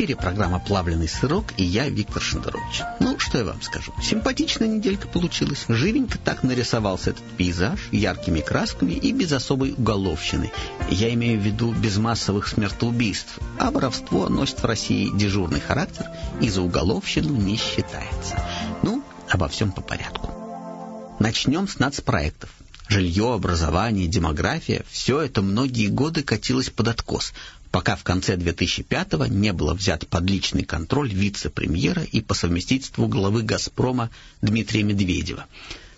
Эфире программа «Плавленый сырок» и я, Виктор Шендерович. Ну, что я вам скажу. Симпатичная неделька получилась. Живенько так нарисовался этот пейзаж, яркими красками и без особой уголовщины. Я имею в виду без массовых смертоубийств. А воровство носит в России дежурный характер и за уголовщину не считается. Ну, обо всем по порядку. Начнем с нацпроектов. Жилье, образование, демография – все это многие годы катилось под откос – пока в конце 2005-го не было взят под личный контроль вице-премьера и по совместительству главы «Газпрома» Дмитрия Медведева.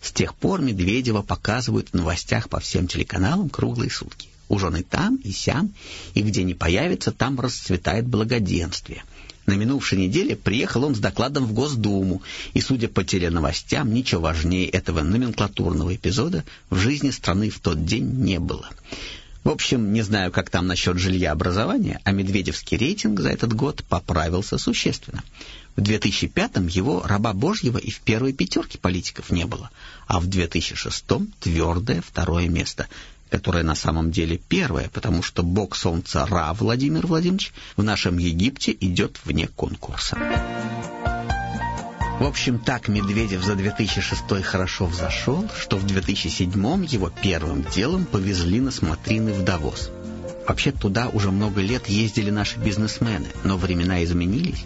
С тех пор Медведева показывают в новостях по всем телеканалам круглые сутки. Уж он и там, и сям, и где не появится, там расцветает благоденствие. На минувшей неделе приехал он с докладом в Госдуму, и, судя по теленовостям, ничего важнее этого номенклатурного эпизода в жизни страны в тот день не было. В общем, не знаю, как там насчет жилья образования, а медведевский рейтинг за этот год поправился существенно. В 2005-м его раба Божьего и в первой пятерке политиков не было, а в 2006-м твердое второе место, которое на самом деле первое, потому что бог солнца Ра Владимир Владимирович в нашем Египте идет вне конкурса. В общем, так Медведев за 2006 хорошо взошел, что в 2007 его первым делом повезли на смотрины в Давос. Вообще туда уже много лет ездили наши бизнесмены, но времена изменились,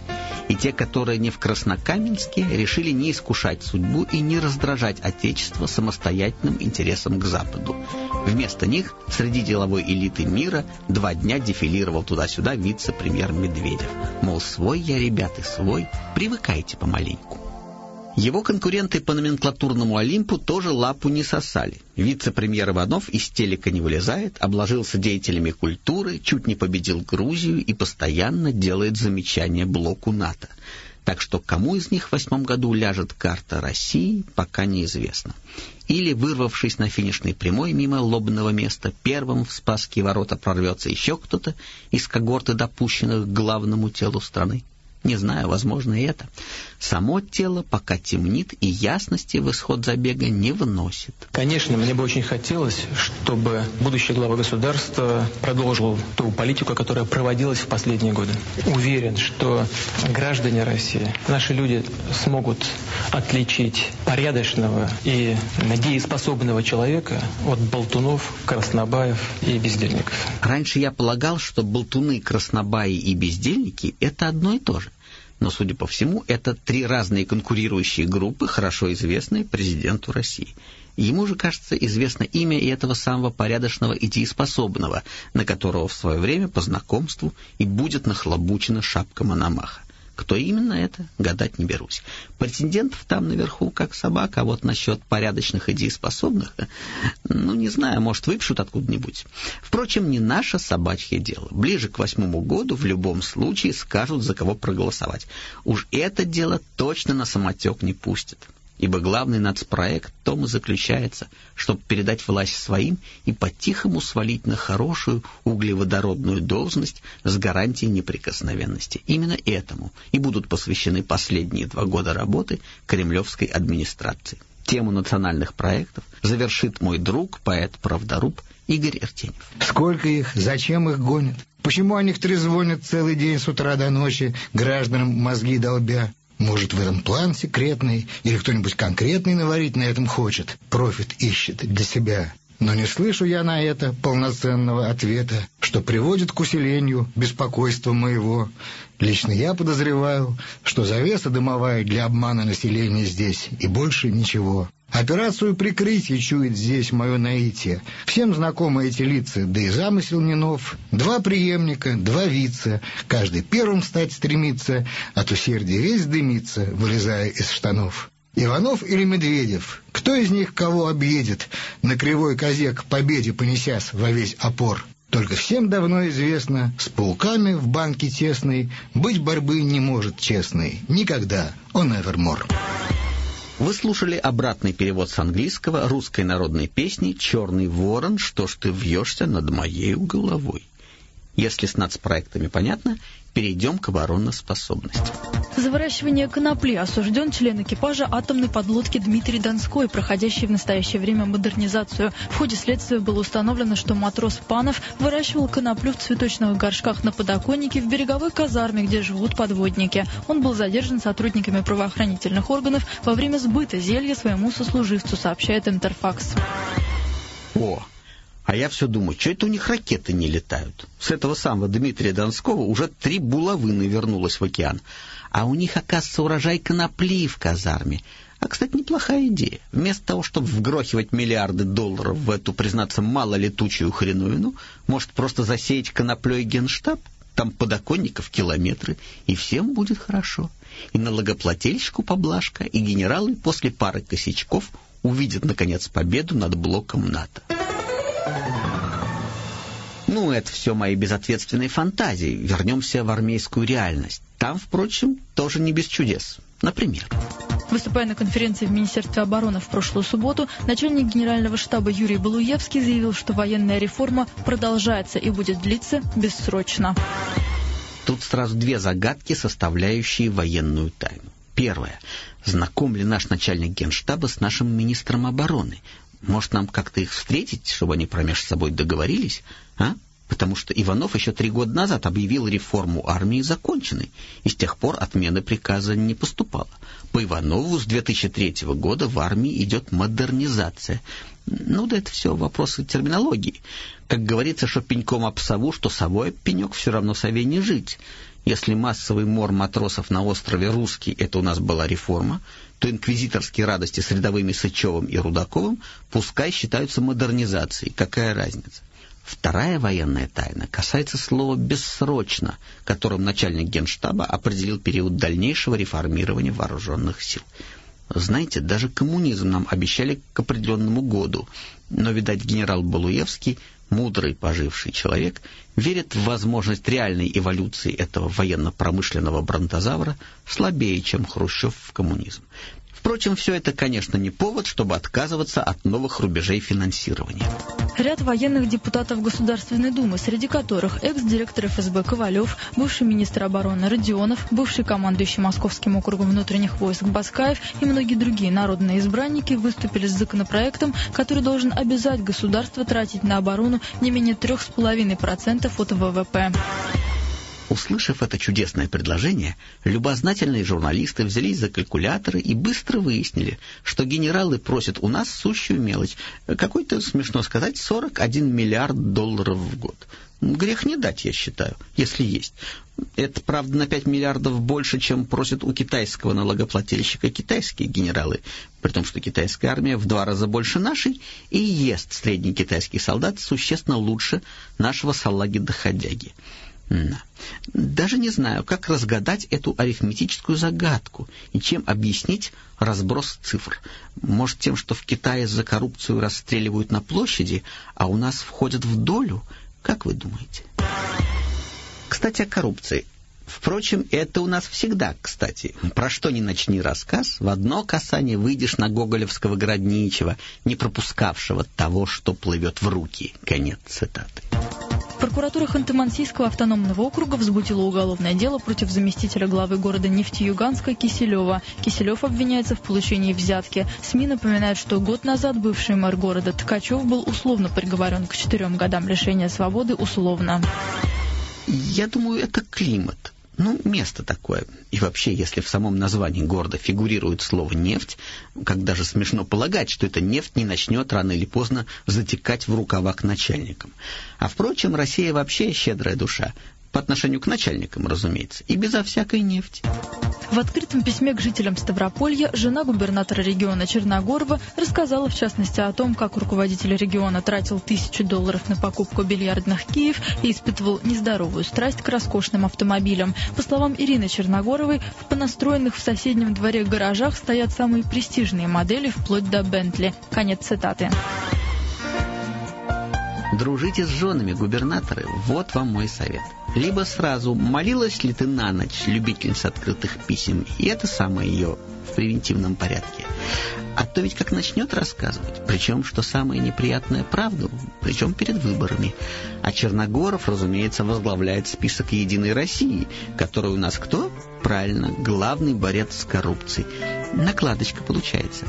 и те, которые не в Краснокаменске, решили не искушать судьбу и не раздражать Отечество самостоятельным интересом к Западу. Вместо них среди деловой элиты мира два дня дефилировал туда-сюда вице-премьер Медведев. Мол, свой я, ребята, свой, привыкайте помаленьку. Его конкуренты по номенклатурному Олимпу тоже лапу не сосали. Вице-премьер Иванов из телека не вылезает, обложился деятелями культуры, чуть не победил Грузию и постоянно делает замечания блоку НАТО. Так что кому из них в восьмом году ляжет карта России, пока неизвестно. Или, вырвавшись на финишной прямой мимо лобного места, первым в Спасские ворота прорвется еще кто-то из когорты допущенных к главному телу страны. Не знаю, возможно и это. Само тело пока темнит и ясности в исход забега не вносит. Конечно, мне бы очень хотелось, чтобы будущий глава государства продолжил ту политику, которая проводилась в последние годы. Уверен, что граждане России, наши люди смогут отличить порядочного и надееспособного человека от болтунов, краснобаев и бездельников. Раньше я полагал, что болтуны, краснобаи и бездельники – это одно и то же но, судя по всему, это три разные конкурирующие группы, хорошо известные президенту России. Ему же, кажется, известно имя и этого самого порядочного и дееспособного, на которого в свое время по знакомству и будет нахлобучена шапка Мономаха. Кто именно это, гадать не берусь. Претендентов там наверху как собака, а вот насчет порядочных и дееспособных, ну, не знаю, может, выпишут откуда-нибудь. Впрочем, не наше собачье дело. Ближе к восьмому году в любом случае скажут, за кого проголосовать. Уж это дело точно на самотек не пустят ибо главный нацпроект в том и заключается, чтобы передать власть своим и по-тихому свалить на хорошую углеводородную должность с гарантией неприкосновенности. Именно этому и будут посвящены последние два года работы кремлевской администрации. Тему национальных проектов завершит мой друг, поэт-правдоруб Игорь Иртенев. Сколько их? Зачем их гонят? Почему о них трезвонят целый день с утра до ночи, гражданам мозги долбя? Может, в этом план секретный, или кто-нибудь конкретный наварить на этом хочет, профит ищет для себя. Но не слышу я на это полноценного ответа, что приводит к усилению беспокойства моего. Лично я подозреваю, что завеса дымовая для обмана населения здесь, и больше ничего. Операцию прикрытия чует здесь мое наитие. Всем знакомы эти лица, да и замысел не нов. Два преемника, два вица. Каждый первым стать стремится, от усердия весь дымится, вылезая из штанов. Иванов или Медведев? Кто из них кого объедет, на кривой козе к победе понесясь во весь опор? Только всем давно известно, с пауками в банке тесной быть борьбы не может честной. Никогда. Он эвермор. Вы слушали обратный перевод с английского русской народной песни «Черный ворон, что ж ты вьешься над моей головой». Если с нацпроектами понятно, перейдем к обороноспособности. За выращивание конопли осужден член экипажа атомной подлодки Дмитрий Донской, проходящий в настоящее время модернизацию. В ходе следствия было установлено, что матрос Панов выращивал коноплю в цветочных горшках на подоконнике в береговой казарме, где живут подводники. Он был задержан сотрудниками правоохранительных органов во время сбыта зелья своему сослуживцу, сообщает Интерфакс. О, а я все думаю, что это у них ракеты не летают? С этого самого Дмитрия Донского уже три булавы вернулось в океан. А у них, оказывается, урожай конопли в казарме. А, кстати, неплохая идея. Вместо того, чтобы вгрохивать миллиарды долларов в эту, признаться, малолетучую хреновину, может просто засеять коноплей генштаб? Там подоконников километры, и всем будет хорошо. И налогоплательщику поблажка, и генералы после пары косячков увидят, наконец, победу над блоком НАТО. Ну, это все мои безответственные фантазии. Вернемся в армейскую реальность. Там, впрочем, тоже не без чудес. Например... Выступая на конференции в Министерстве обороны в прошлую субботу, начальник генерального штаба Юрий Балуевский заявил, что военная реформа продолжается и будет длиться бессрочно. Тут сразу две загадки, составляющие военную тайну. Первое. Знаком ли наш начальник генштаба с нашим министром обороны? Может, нам как-то их встретить, чтобы они промеж собой договорились, а? Потому что Иванов еще три года назад объявил реформу армии законченной, и с тех пор отмены приказа не поступало. По Иванову с 2003 года в армии идет модернизация. Ну да это все вопросы терминологии. Как говорится, что пеньком об сову, что совой пенек все равно сове не жить. Если массовый мор матросов на острове Русский — это у нас была реформа, то инквизиторские радости с рядовыми Сычевым и Рудаковым пускай считаются модернизацией. Какая разница? Вторая военная тайна касается слова «бессрочно», которым начальник генштаба определил период дальнейшего реформирования вооруженных сил. Знаете, даже коммунизм нам обещали к определенному году, но, видать, генерал Балуевский, мудрый поживший человек, верит в возможность реальной эволюции этого военно-промышленного бронтозавра слабее, чем Хрущев в коммунизм. Впрочем, все это, конечно, не повод, чтобы отказываться от новых рубежей финансирования. Ряд военных депутатов Государственной Думы, среди которых экс-директор ФСБ Ковалев, бывший министр обороны Родионов, бывший командующий Московским округом внутренних войск Баскаев и многие другие народные избранники выступили с законопроектом, который должен обязать государство тратить на оборону не менее 3,5% от ВВП. Услышав это чудесное предложение, любознательные журналисты взялись за калькуляторы и быстро выяснили, что генералы просят у нас сущую мелочь, какой-то, смешно сказать, 41 миллиард долларов в год. Грех не дать, я считаю, если есть. Это, правда, на 5 миллиардов больше, чем просят у китайского налогоплательщика китайские генералы, при том, что китайская армия в два раза больше нашей, и ест средний китайский солдат существенно лучше нашего салаги-доходяги. Даже не знаю, как разгадать эту арифметическую загадку и чем объяснить разброс цифр. Может, тем, что в Китае за коррупцию расстреливают на площади, а у нас входят в долю? Как вы думаете? Кстати, о коррупции. Впрочем, это у нас всегда, кстати. Про что ни начни рассказ, в одно касание выйдешь на гоголевского Городничего, не пропускавшего того, что плывет в руки. Конец цитаты. Прокуратура Ханты-Мансийского автономного округа возбудила уголовное дело против заместителя главы города Нефтеюганска Киселева. Киселев обвиняется в получении взятки. СМИ напоминают, что год назад бывший мэр города Ткачев был условно приговорен к четырем годам лишения свободы условно. Я думаю, это климат. Ну, место такое. И вообще, если в самом названии города фигурирует слово «нефть», как даже смешно полагать, что эта нефть не начнет рано или поздно затекать в рукава к начальникам. А впрочем, Россия вообще щедрая душа. По отношению к начальникам, разумеется, и безо всякой нефти. В открытом письме к жителям Ставрополья жена губернатора региона Черногорова рассказала в частности о том, как руководитель региона тратил тысячи долларов на покупку бильярдных киев и испытывал нездоровую страсть к роскошным автомобилям. По словам Ирины Черногоровой, в понастроенных в соседнем дворе гаражах стоят самые престижные модели вплоть до Бентли. Конец цитаты. Дружите с женами, губернаторы, вот вам мой совет. Либо сразу молилась ли ты на ночь, любительница открытых писем, и это самое ее в превентивном порядке. А то ведь как начнет рассказывать, причем, что самое неприятное, правду, причем перед выборами. А Черногоров, разумеется, возглавляет список «Единой России», который у нас кто? Правильно, главный борец с коррупцией. Накладочка получается.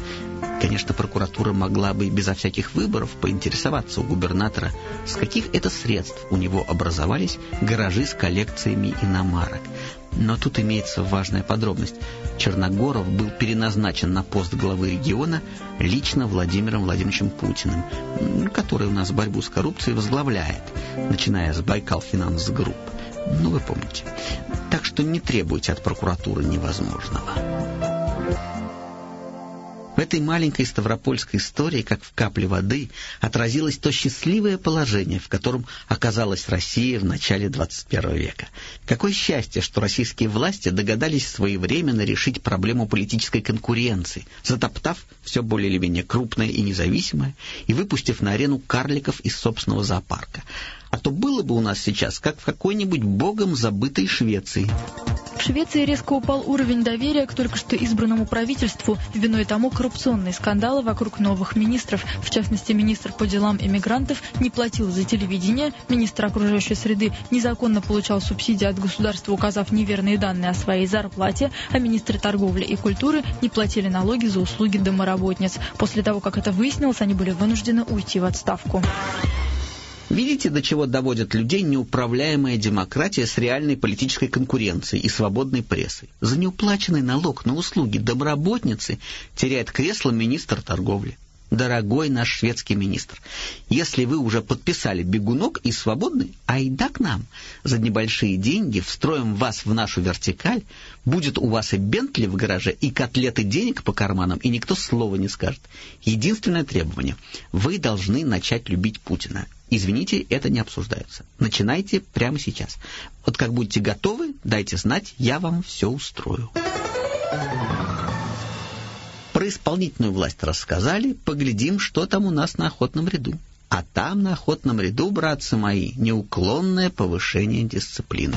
Конечно, прокуратура могла бы безо всяких выборов поинтересоваться у губернатора, с каких это средств у него образовались гаражи с коллекциями иномарок. Но тут имеется важная подробность. Черногоров был переназначен на пост главы региона лично Владимиром Владимировичем Путиным, который у нас борьбу с коррупцией возглавляет, начиная с Байкал Финанс Групп. Ну, вы помните. Так что не требуйте от прокуратуры невозможного. В этой маленькой ставропольской истории, как в капле воды, отразилось то счастливое положение, в котором оказалась Россия в начале 21 века. Какое счастье, что российские власти догадались своевременно решить проблему политической конкуренции, затоптав все более или менее крупное и независимое и выпустив на арену карликов из собственного зоопарка. А то было бы у нас сейчас, как в какой-нибудь богом забытой Швеции. В Швеции резко упал уровень доверия к только что избранному правительству, виной тому коррупционные скандалы вокруг новых министров. В частности, министр по делам иммигрантов не платил за телевидение, министр окружающей среды незаконно получал субсидии от государства, указав неверные данные о своей зарплате, а министры торговли и культуры не платили налоги за услуги домоработниц. После того, как это выяснилось, они были вынуждены уйти в отставку. Видите, до чего доводят людей неуправляемая демократия с реальной политической конкуренцией и свободной прессой? За неуплаченный налог на услуги домработницы теряет кресло министр торговли. Дорогой наш шведский министр, если вы уже подписали бегунок и свободны, айда к нам. За небольшие деньги встроим вас в нашу вертикаль, будет у вас и Бентли в гараже, и котлеты денег по карманам, и никто слова не скажет. Единственное требование – вы должны начать любить Путина. Извините, это не обсуждается. Начинайте прямо сейчас. Вот как будете готовы, дайте знать, я вам все устрою. Про исполнительную власть рассказали, поглядим, что там у нас на охотном ряду. А там на охотном ряду, братцы мои, неуклонное повышение дисциплины.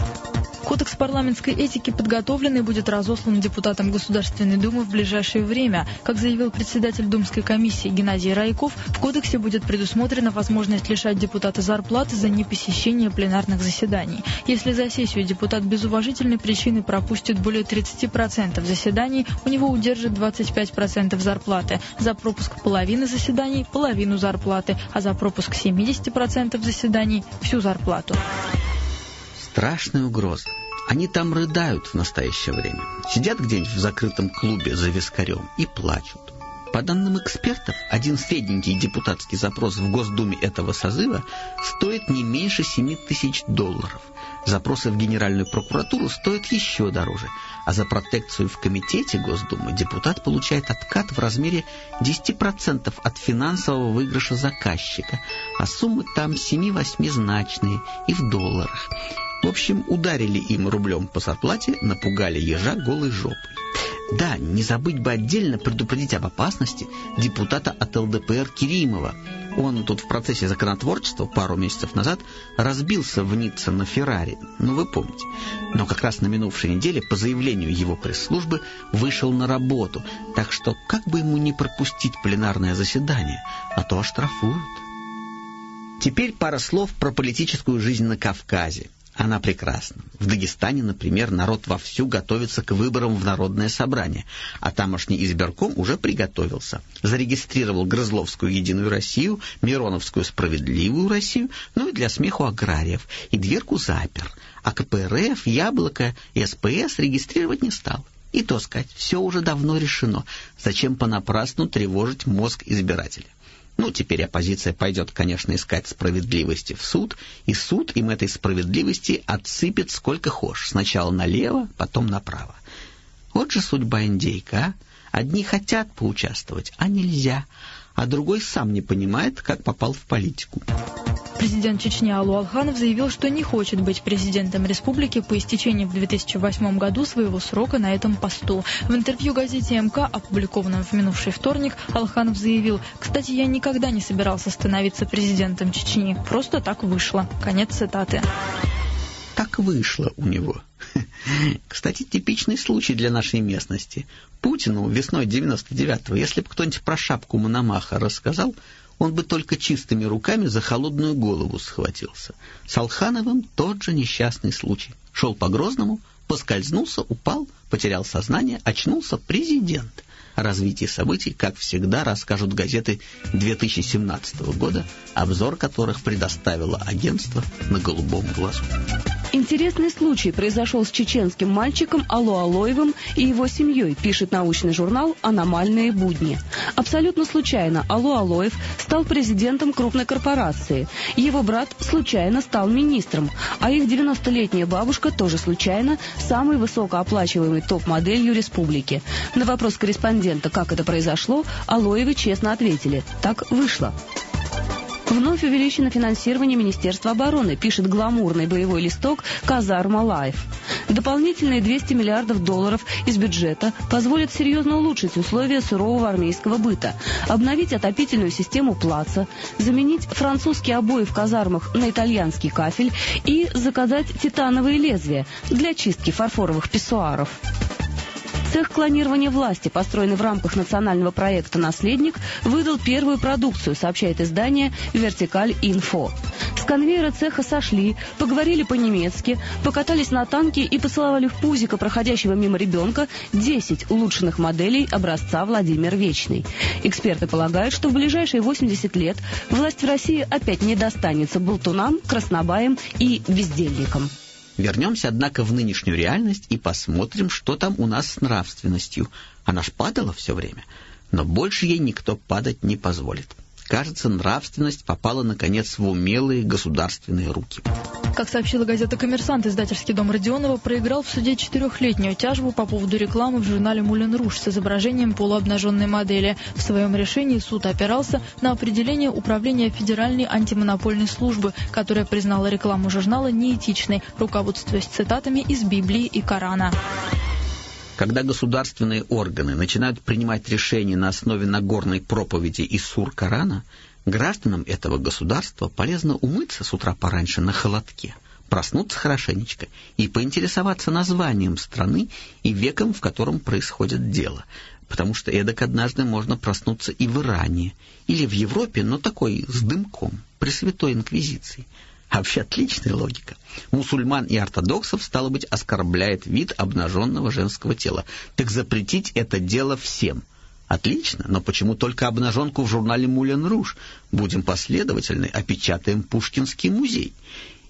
Кодекс парламентской этики подготовлен и будет разослан депутатам Государственной Думы в ближайшее время. Как заявил председатель Думской комиссии Геннадий Райков, в кодексе будет предусмотрена возможность лишать депутата зарплаты за непосещение пленарных заседаний. Если за сессию депутат без уважительной причины пропустит более 30% заседаний, у него удержит 25% зарплаты. За пропуск половины заседаний – половину зарплаты, а за пропуск 70% заседаний – всю зарплату. Страшная угроза. Они там рыдают в настоящее время. Сидят где-нибудь в закрытом клубе за вискарем и плачут. По данным экспертов, один средненький депутатский запрос в Госдуме этого созыва стоит не меньше 7 тысяч долларов. Запросы в Генеральную прокуратуру стоят еще дороже, а за протекцию в Комитете Госдумы депутат получает откат в размере 10% от финансового выигрыша заказчика, а суммы там 7-8 значные и в долларах. В общем, ударили им рублем по зарплате, напугали ежа голой жопой. Да, не забыть бы отдельно предупредить об опасности депутата от ЛДПР Киримова. Он тут в процессе законотворчества пару месяцев назад разбился в Ницце на Феррари, ну вы помните. Но как раз на минувшей неделе по заявлению его пресс-службы вышел на работу, так что как бы ему не пропустить пленарное заседание, а то оштрафуют. Теперь пара слов про политическую жизнь на Кавказе. Она прекрасна. В Дагестане, например, народ вовсю готовится к выборам в Народное собрание, а тамошний избирком уже приготовился. Зарегистрировал Грызловскую Единую Россию, Мироновскую Справедливую Россию, ну и для смеху аграриев, и дверку запер. А КПРФ, Яблоко и СПС регистрировать не стал. И то сказать, все уже давно решено. Зачем понапрасну тревожить мозг избирателя? Ну, теперь оппозиция пойдет, конечно, искать справедливости в суд, и суд им этой справедливости отсыпет сколько хочешь. Сначала налево, потом направо. Вот же судьба индейка, а? Одни хотят поучаствовать, а нельзя. А другой сам не понимает, как попал в политику. Президент Чечни Алу Алханов заявил, что не хочет быть президентом республики по истечении в 2008 году своего срока на этом посту. В интервью газете МК, опубликованном в минувший вторник, Алханов заявил, «Кстати, я никогда не собирался становиться президентом Чечни. Просто так вышло». Конец цитаты. Так вышло у него. Кстати, типичный случай для нашей местности. Путину весной 99-го, если бы кто-нибудь про шапку Мономаха рассказал, он бы только чистыми руками за холодную голову схватился. С Алхановым тот же несчастный случай. Шел по Грозному, поскользнулся, упал, потерял сознание, очнулся президент. О развитии событий, как всегда, расскажут газеты 2017 года, обзор которых предоставило агентство на голубом глазу. Интересный случай произошел с чеченским мальчиком Алло Алоевым и его семьей, пишет научный журнал «Аномальные будни». Абсолютно случайно Алло Алоев стал президентом крупной корпорации. Его брат случайно стал министром, а их 90-летняя бабушка тоже случайно самой высокооплачиваемой топ-моделью республики. На вопрос корреспондента, как это произошло, Алоевы честно ответили «так вышло». Вновь увеличено финансирование Министерства обороны, пишет гламурный боевой листок «Казарма Life». Дополнительные 200 миллиардов долларов из бюджета позволят серьезно улучшить условия сурового армейского быта, обновить отопительную систему плаца, заменить французские обои в казармах на итальянский кафель и заказать титановые лезвия для чистки фарфоровых писсуаров. Цех клонирования власти, построенный в рамках национального проекта «Наследник», выдал первую продукцию, сообщает издание «Вертикаль Инфо». С конвейера цеха сошли, поговорили по-немецки, покатались на танке и поцеловали в пузико проходящего мимо ребенка 10 улучшенных моделей образца Владимир Вечный. Эксперты полагают, что в ближайшие 80 лет власть в России опять не достанется болтунам, краснобаям и бездельникам. Вернемся, однако, в нынешнюю реальность и посмотрим, что там у нас с нравственностью. Она ж падала все время, но больше ей никто падать не позволит. Кажется, нравственность попала, наконец, в умелые государственные руки. Как сообщила газета «Коммерсант», издательский дом Родионова проиграл в суде четырехлетнюю тяжбу по поводу рекламы в журнале «Мулен Руш» с изображением полуобнаженной модели. В своем решении суд опирался на определение Управления Федеральной антимонопольной службы, которая признала рекламу журнала неэтичной, руководствуясь цитатами из Библии и Корана. Когда государственные органы начинают принимать решения на основе Нагорной проповеди и сур Корана, гражданам этого государства полезно умыться с утра пораньше на холодке, проснуться хорошенечко и поинтересоваться названием страны и веком, в котором происходит дело, потому что эдак однажды можно проснуться и в Иране, или в Европе, но такой с дымком, при Святой Инквизиции – а вообще отличная логика. Мусульман и ортодоксов, стало быть, оскорбляет вид обнаженного женского тела. Так запретить это дело всем. Отлично, но почему только обнаженку в журнале «Мулен Руж»? Будем последовательны, опечатаем Пушкинский музей.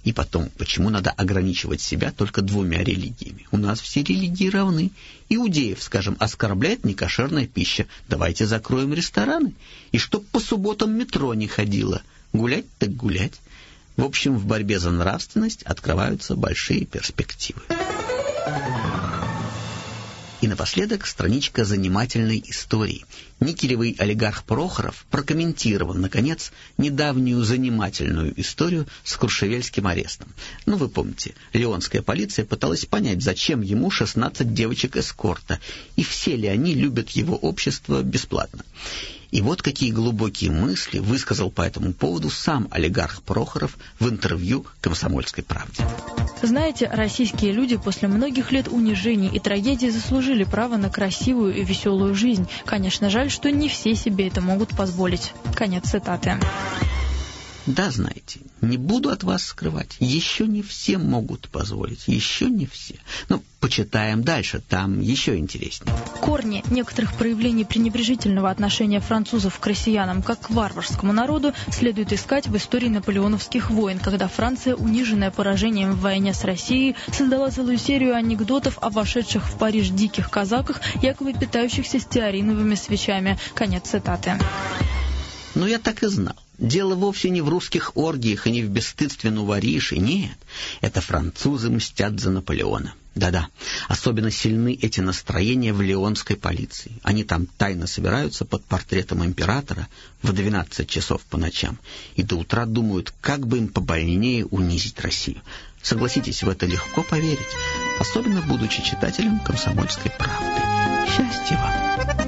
И потом, почему надо ограничивать себя только двумя религиями? У нас все религии равны. Иудеев, скажем, оскорбляет некошерная пища. Давайте закроем рестораны. И чтоб по субботам метро не ходило. Гулять так гулять. В общем, в борьбе за нравственность открываются большие перспективы. И напоследок страничка занимательной истории. Никелевый олигарх Прохоров прокомментировал, наконец, недавнюю занимательную историю с Куршевельским арестом. Ну, вы помните, леонская полиция пыталась понять, зачем ему 16 девочек эскорта, и все ли они любят его общество бесплатно. И вот какие глубокие мысли высказал по этому поводу сам олигарх Прохоров в интервью «Комсомольской правде». Знаете, российские люди после многих лет унижений и трагедий заслужили право на красивую и веселую жизнь. Конечно, жаль, что не все себе это могут позволить. Конец цитаты. Да, знаете, не буду от вас скрывать, еще не все могут позволить, еще не все. Но почитаем дальше, там еще интереснее. Корни некоторых проявлений пренебрежительного отношения французов к россиянам как к варварскому народу следует искать в истории наполеоновских войн, когда Франция, униженная поражением в войне с Россией, создала целую серию анекдотов о вошедших в Париж диких казаках, якобы питающихся стеариновыми свечами. Конец цитаты. Ну, я так и знал. Дело вовсе не в русских оргиях и не в бесстыдстве Нувариши, нет. Это французы мстят за Наполеона. Да-да, особенно сильны эти настроения в леонской полиции. Они там тайно собираются под портретом императора в 12 часов по ночам и до утра думают, как бы им побольнее унизить Россию. Согласитесь, в это легко поверить, особенно будучи читателем «Комсомольской правды». Счастья вам!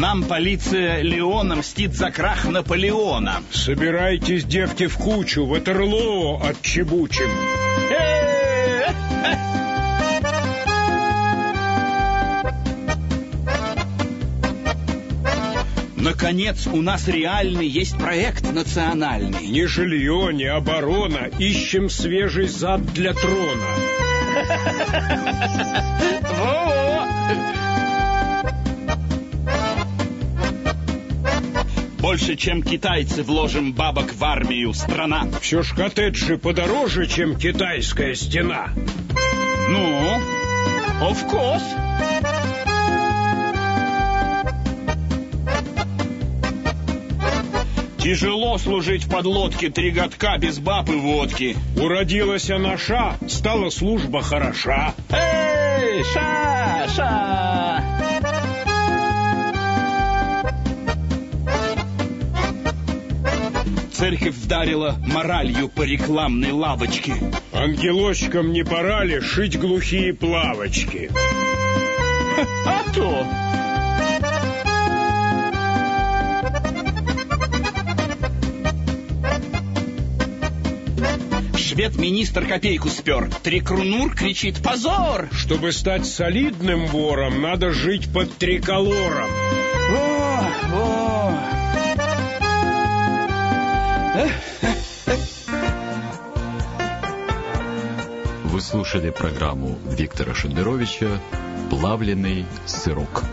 Нам полиция Леона мстит за крах Наполеона. Собирайтесь, девки, в кучу, в Ватерлоо отчебучим. Наконец, у нас реальный есть проект национальный. Ни жилье, ни оборона. Ищем свежий зад для трона. Во-во! Больше, чем китайцы вложим бабок в армию, страна. Все ж коттеджи подороже, чем китайская стена. Ну, of course. Тяжело служить в подлодке три годка без баб и водки. Уродилась она ша, стала служба хороша. Эй, ша, Церковь вдарила моралью по рекламной лавочке. Ангелочкам не пора ли шить глухие плавочки? А то! Швед-министр копейку спер. Трикрунур кричит «Позор!» Чтобы стать солидным вором, надо жить под триколором. Вы слушали программу Виктора Шендеровича «Плавленый сырок».